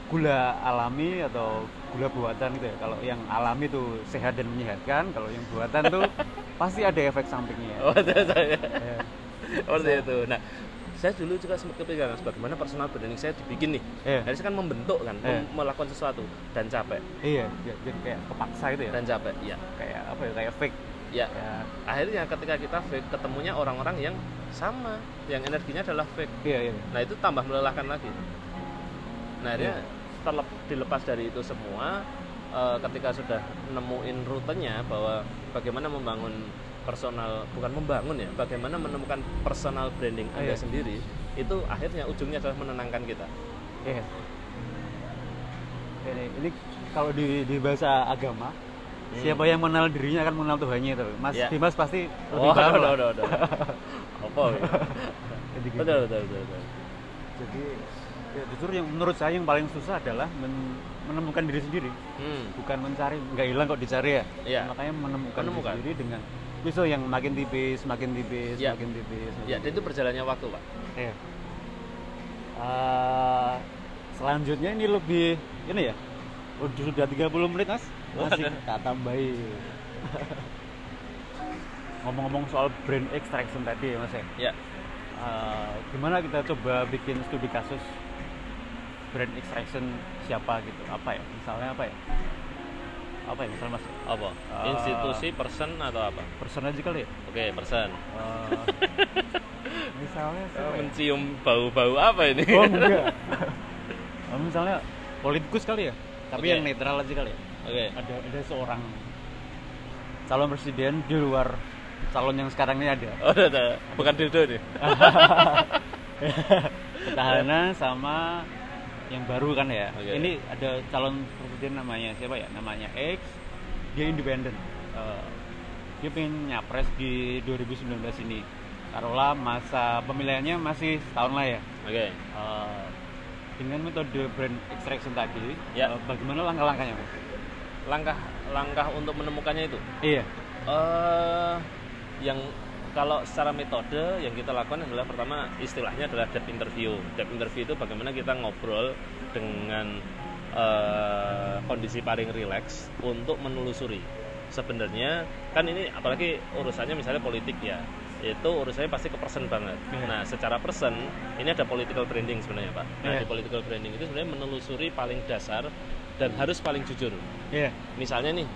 Gula alami atau gula buatan gitu ya. Kalau yang alami tuh sehat dan menyehatkan. Kalau yang buatan tuh [laughs] pasti ada efek sampingnya. oh itu saya Iya. seperti itu nah saya dulu juga sempat kepikiran bagaimana personal branding saya dibikin nih Iya. Jadi saya kan membentuk kan Iya. mem- melakukan sesuatu dan capek Iya. Biar, biar kayak kepaksa gitu ya. dan capek ya Kayak apa ya? Kayak fake. ya Ya. akhirnya ketika kita fake ketemunya orang-orang yang sama yang energinya adalah fake Iya iya. nah itu tambah melelahkan lagi nah akhirnya Iya. terlep- dilepas dari itu semua eh, ketika sudah nemuin rutenya bahwa bagaimana membangun personal bukan membangun ya bagaimana menemukan personal branding anda Iya. sendiri itu akhirnya ujungnya adalah menenangkan kita Iya. Ini, ini kalau di, di bahasa agama, Hmm. siapa yang mengenal dirinya akan mengenal Tuhannya itu. Mas Iya. Dimas pasti lebih oh paham udah apa ya? [laughs] Jadi gitu. betul betul betul, betul. Jadi ya, justru yang menurut saya yang paling susah adalah men- menemukan diri sendiri, Hmm. bukan mencari. Nggak hilang kok dicari ya. Iya. Makanya menemukan, Menemukan. diri sendiri dengan bisa yang makin tipis, makin tipis, Iya. makin tipis. ya dan itu berjalannya waktu pak Iya. Eh, selanjutnya ini lebih ini ya. Udah sudah 30 menit, Mas. Masih tak tambahin. Ngomong-ngomong soal brand extraction tadi ya, Mas ya. ya Eh, gimana kita coba bikin studi kasus brand extraction siapa gitu? Apa ya? Misalnya apa ya? Apa ya misalnya Mas? apa Ah. institusi person atau apa Person aja kali ya? oke person [laughs] Eh, misalnya siapa ya? mencium bau-bau apa ini Oh [laughs] enggak. Oh, misalnya politikus kali ya, tapi Oke. yang netral aja kali ya. oke Ada ada seorang calon presiden di luar calon yang sekarang ini ada. oh udah, udah. bukan dildo nih [laughs] Petahana sama yang baru kan ya. Oke. Ini ada calon presiden namanya siapa ya? Namanya X. Dia independen. Eh, dia pengen nyapres di 2019 ini. Taruhlah masa pemilihannya masih setahun lah ya. oke Eh, dengan metode brand extraction tadi, Ya. eh, bagaimana langkah-langkahnya, Mas? langkah langkah untuk menemukannya itu Iya. eh yang kalau secara metode yang kita lakukan adalah pertama istilahnya adalah depth interview. Depth interview itu bagaimana kita ngobrol dengan eh, kondisi paling rileks untuk menelusuri. Sebenarnya kan ini apalagi urusannya misalnya politik ya. Itu urusannya pasti ke person banget. Iya. Nah, secara person ini ada political branding sebenarnya, Pak. Nah, Iya. di political branding itu sebenarnya menelusuri paling dasar dan harus paling jujur Iya. misalnya nih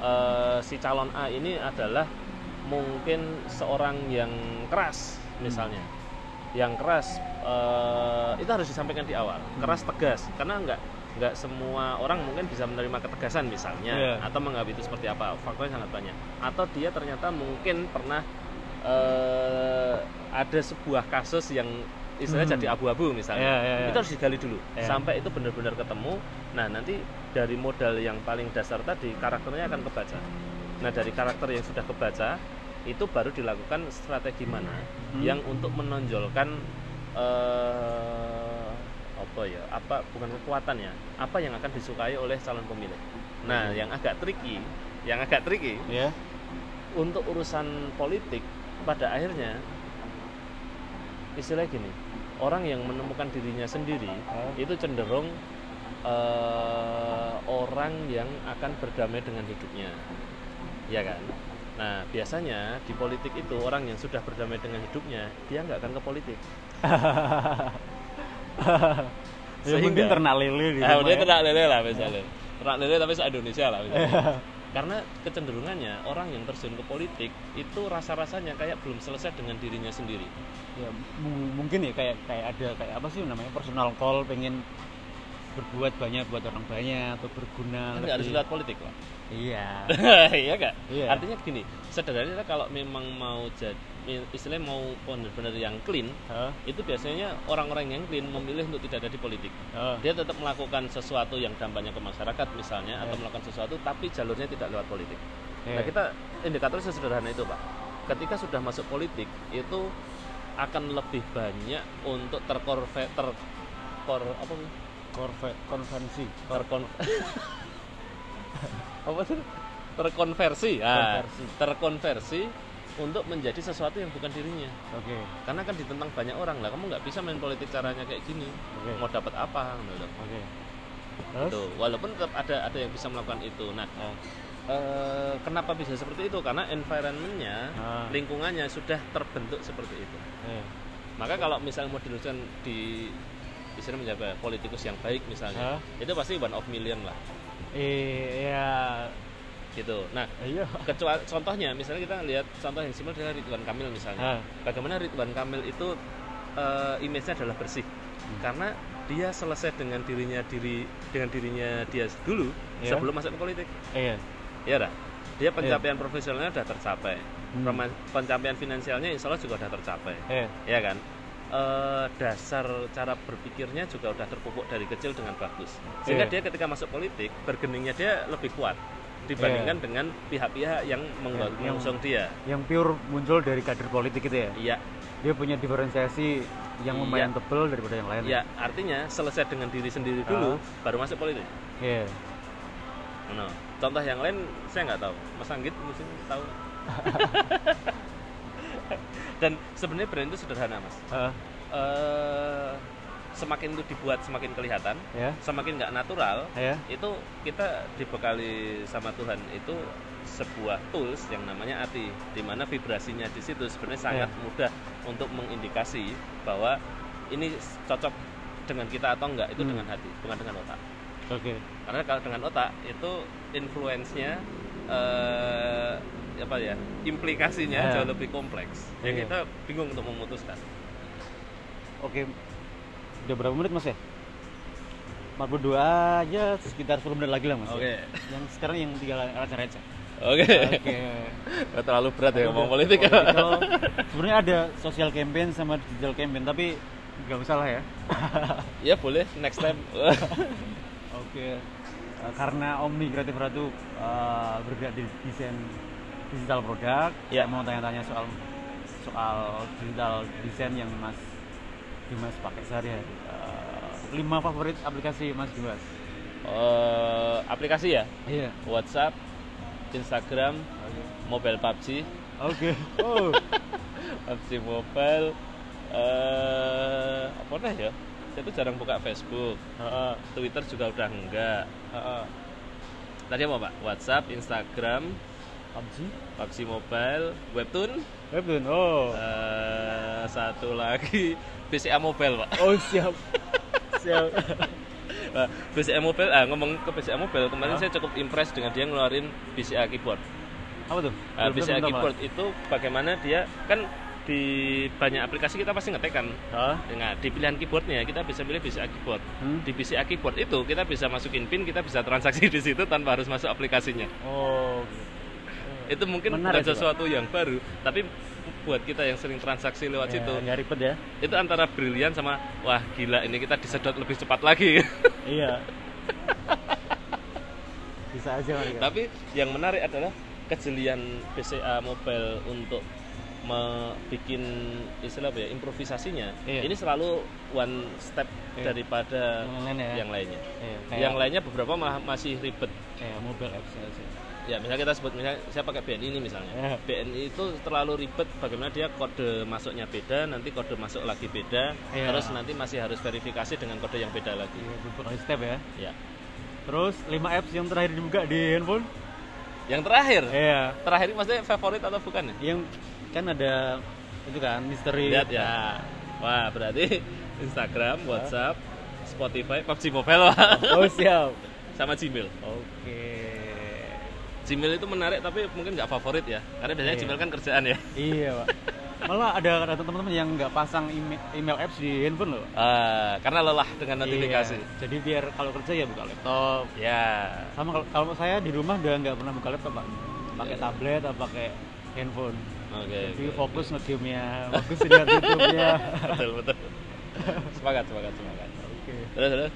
eh, si calon A ini adalah mungkin seorang yang keras misalnya. Yang keras eh, itu harus disampaikan di awal. Keras tegas. Karena nggak nggak semua orang mungkin bisa menerima ketegasan misalnya Iya. atau menganggap itu seperti apa. Faktornya sangat banyak. Atau dia ternyata mungkin pernah eh, ada sebuah kasus yang istilahnya Hmm. jadi abu-abu misalnya. Iya, iya, iya. itu harus digali dulu. Iya. sampai itu benar-benar ketemu. Nah nanti dari modal yang paling dasar tadi karakternya akan kebaca. Nah dari karakter yang sudah kebaca itu baru dilakukan strategi mana Hmm. yang untuk menonjolkan eh, apa ya apa bukan kekuatan ya apa yang akan disukai oleh calon pemilih nah yang agak tricky yang agak tricky Iya. untuk urusan politik pada akhirnya istilah gini orang yang menemukan dirinya sendiri Hah? itu cenderung eh, orang yang akan berdamai dengan hidupnya ya kan nah biasanya di politik itu orang yang sudah berdamai dengan hidupnya dia nggak akan ke politik [laughs] ya, mungkin Sehingga- ternak lele di Ah, rumah dia ya. ternak lele lah misalnya ternak lele tapi se Indonesia lah misalnya. [laughs] karena kecenderungannya orang yang terjun ke politik itu rasa-rasanya kayak belum selesai dengan dirinya sendiri ya mu- mungkin ya kayak kayak ada kayak apa sih namanya personal call pengen berbuat banyak buat orang banyak atau berguna kan nggak harus lebih. lewat politik pak iya [laughs] iya gak? Iya. artinya gini sederhananya kalau memang mau jadi istilahnya mau benar-benar yang clean Hah? itu biasanya orang-orang yang clean memilih untuk tidak ada di politik Hah? dia tetap melakukan sesuatu yang dampaknya ke masyarakat misalnya atau Ya. melakukan sesuatu tapi jalurnya tidak lewat politik Ya. nah kita indikator sesederhana itu pak ketika sudah masuk politik itu akan lebih banyak untuk terkorve ter kor apa? Korve- konvensi terkon [laughs] apa sih? Terkonversi. Ah, Konversi. terkonversi untuk menjadi sesuatu yang bukan dirinya. Oke. Karena kan ditentang banyak orang. Lah kamu nggak bisa main politik caranya kayak gini. Oke. Mau dapat apa? Gitu. oke. Terus? Tuh, walaupun tetap ada ada yang bisa melakukan itu. Nah Ah. eh, kenapa bisa seperti itu? Karena environmentnya Ah. lingkungannya sudah terbentuk seperti itu. Eh. maka kalau misalnya mau diluluskan di istilah menjaga politikus yang baik misalnya Hah? itu pasti one of million lah eh ya gitu. Nah iya. kecuali contohnya misalnya kita lihat contoh yang simpel adalah Ridwan Kamil misalnya. Ah. bagaimana Ridwan Kamil itu eh, image-nya adalah bersih. Hmm. karena dia selesai dengan dirinya diri dengan dirinya dia dulu Ya. sebelum masuk ke politik. Iya. Ya dah. Dia pencapaian profesionalnya sudah tercapai. Hmm. Pencapaian finansialnya insya Allah juga sudah tercapai. Eh ya kan Eh, dasar cara berpikirnya juga udah terpupuk dari kecil dengan bagus sehingga Iya. dia ketika masuk politik bergeningnya dia lebih kuat dibandingkan Iya. dengan pihak-pihak yang yang- mengusung dia yang pure muncul dari kader politik itu ya iya dia punya diferensiasi yang Iya. lumayan tebel daripada yang lain ya artinya selesai dengan diri sendiri dulu Ah. baru masuk politik iya no. contoh yang lain saya nggak tahu Mas Anggit mungkin tahu [laughs] dan sebenarnya brand itu sederhana mas. Ah, Eh, semakin itu dibuat semakin kelihatan ya. semakin nggak natural ya. itu kita dibekali sama Tuhan itu sebuah tools yang namanya hati di mana vibrasinya di situ sebenarnya sangat Iya. mudah untuk mengindikasi bahwa ini cocok dengan kita atau enggak itu Hmm. dengan hati bukan dengan otak. Oke. Karena kalau dengan otak itu influence-nya eh, apa ya implikasinya Ya. jauh lebih kompleks. Yang Iya. kita bingung untuk memutuskan. Oke. Udah berapa menit mas ya? 42 aja sekitar 10 menit lagi lah mas ya. Oke. yang sekarang yang tinggal receh-receh oke. Oke. [laughs] Nggak terlalu berat ya ngomong politik political. [laughs] sebenarnya ada social campaign sama digital campaign tapi nggak usah lah ya. [laughs] Ya boleh. Next time. Oke, Eh, karena Omni Kreatif Ratu eh, bergerak di desain digital produk, Ya. saya mau tanya-tanya soal soal digital desain yang Mas Dimas pakai sehari-hari. Eh, lima favorit aplikasi Mas Dimas? Eh, aplikasi ya Iya. WhatsApp Instagram mobile PUBG Oke. [laughs] Oh. PUBG mobile eh apa dah ya saya tuh jarang buka Facebook Heeh, Twitter juga udah enggak heeh. tadi apa pak WhatsApp Instagram PUBG? PUBG mobile webtoon Webtoon. Oh. eh satu lagi [laughs] BCA mobile pak Oh, siap. siap. [laughs] Nah, BCA mobile ah ngomong ke BCA mobile kemarin Hah? saya cukup impress dengan dia ngeluarin BCA keyboard Apa tuh? Nah, Belum- BCA keyboard itu bagaimana dia kan di banyak aplikasi kita pasti ngetek kan Hah? Nah, di pilihan keyboardnya kita bisa pilih BCA keyboard. Hmm? Di BCA keyboard itu kita bisa masukin pin, kita bisa transaksi di situ tanpa harus masuk aplikasinya. Oh. Itu mungkin Menarik bukan sesuatu yang baru, tapi buat kita yang sering transaksi lewat Ya, situ, nggak ribet ya? itu antara brilian sama wah gila ini kita disedot lebih cepat lagi. [laughs] Iya. Bisa aja ya? tapi yang menarik adalah kejelian BCA mobile untuk me- bikin istilah apa ya improvisasinya Iya. ini selalu one step Iya. daripada Yang lain ya? yang lainnya Iya, yang lainnya beberapa malah masih ribet kayak mobile apps aja. Ya misalnya kita sebut misalnya saya pakai BNI ini misalnya Ya. BNI itu terlalu ribet bagaimana dia kode masuknya beda nanti kode masuk lagi beda Ya. terus nanti masih harus verifikasi dengan kode yang beda lagi beberapa step ya. ya Terus 5 apps yang terakhir dibuka di handphone? yang terakhir Iya. terakhir ini maksudnya favorit atau bukan ya Yang kan ada itu kan misteri. lihat ya wah berarti Instagram WhatsApp Spotify PUBG Mobile Wah. Oh siap. sama Gmail Oke. Gmail itu menarik tapi mungkin nggak favorit ya karena biasanya Iya. Gmail kan kerjaan ya [laughs] Iya pak. Malah ada ada teman-teman yang nggak pasang email, email apps di handphone loh. Ah, karena lelah dengan notifikasi Iya. Jadi biar kalau kerja ya buka laptop. ya Sama kalau, kalau saya di rumah udah nggak pernah buka laptop pak. Pakai Iya. tablet atau pakai handphone. oke Jadi oke. fokus nge-game-nya, fokus lihat YouTube-nya. [laughs] betul betul semangat semangat semangat Oke. terus terus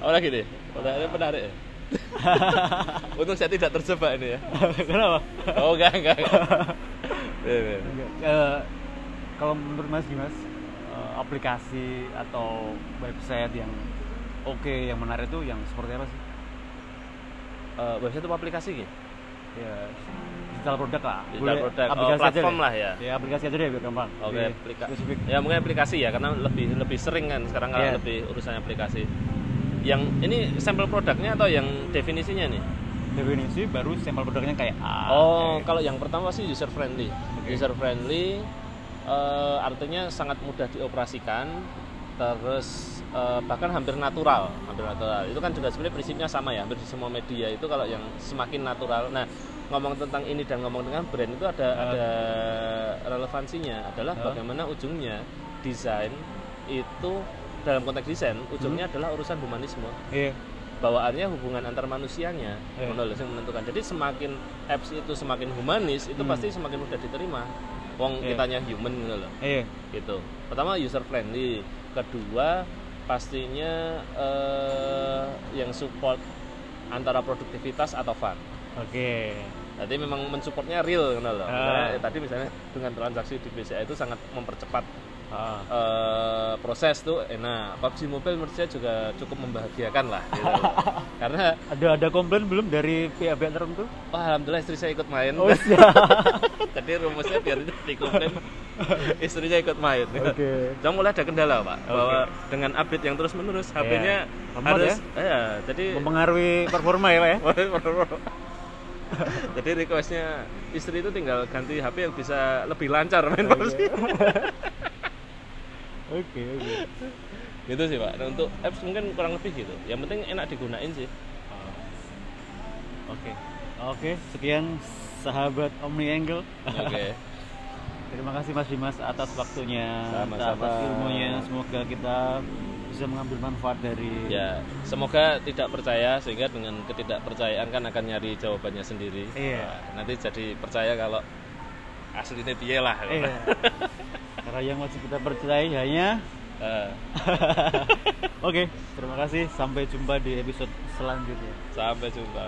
apa lagi nih pertanyaan menarik ya [laughs] untung saya tidak terjebak ini ya [laughs] Kenapa? oh enggak enggak, enggak. [laughs] Enggak. Eh, kalau menurut Mas Dimas, eh, aplikasi atau website yang oke, yang menarik itu yang seperti apa sih? Eh, website itu aplikasi gitu Ya, digital produk lah. Digital produk. Oh, aplikasi aja platform deh. lah ya. Ya, aplikasi aja deh biar gampang. Oke, Lebih aplika- spesifik. ya mungkin aplikasi ya karena lebih lebih sering kan sekarang kalau Iya. lebih urusan aplikasi. Yang ini sampel produknya atau yang definisinya nih? Definisi baru sampel produknya kayak A. Oh, kayak- kalau yang pertama sih user friendly. Oke. User friendly eh, artinya sangat mudah dioperasikan, terus eh, bahkan hampir natural, hampir natural. Itu kan juga sebenarnya prinsipnya sama ya, hampir di semua media itu kalau yang semakin natural. Nah, ngomong tentang ini dan ngomong dengan brand itu ada Ah. ada relevansinya adalah Ah. bagaimana ujungnya desain itu dalam konteks desain ujungnya Hmm. adalah urusan humanisme Iya. bawaannya hubungan antar manusianya Iya. menurut yang menentukan jadi semakin apps itu semakin humanis itu Hmm. pasti semakin mudah diterima wong Iya. kitanya human gitu loh Iya. gitu pertama user friendly kedua pastinya eh, yang support antara produktivitas atau fun Oke. jadi memang mensupportnya real gitu loh Ah. Misalnya, eh, tadi misalnya dengan transaksi di BCA itu sangat mempercepat Ah. eh, proses tuh enak PUBG Mobile menurut saya juga cukup membahagiakan lah gitu. [laughs] karena Ada ada komplain belum dari pihak-pihak tertentu? Wah, alhamdulillah istri saya ikut main. Oh siap. [laughs] Tadi rumusnya biar itu dikomplain [laughs] istrinya ikut main. Oke. Cuma mulai ada kendala, Pak. Oke. Bahwa dengan update yang terus menerus HP-nya Lemot harus ya, jadi Mempengaruhi performa ya pak ya? jadi requestnya istri itu tinggal ganti HP yang bisa lebih lancar main Oke. PUBG. Oke oke. gitu sih, Pak. Nah, untuk apps mungkin kurang lebih gitu. Yang penting enak digunain sih. Oke. Oke, sekian sahabat Omni Angle. Oke. [laughs] Terima kasih Mas Dimas atas waktunya, Sama-sama. atas ilmunya. Semoga kita bisa mengambil manfaat dari Ya, semoga tidak percaya sehingga dengan ketidakpercayaan kan akan nyari jawabannya sendiri. Iya. Nah, nanti jadi percaya kalau aslinya piye lah. Iya. Karena yang wajib kita percayai hanya Eh, [laughs] Oke, terima kasih. Sampai jumpa di episode selanjutnya. sampai jumpa.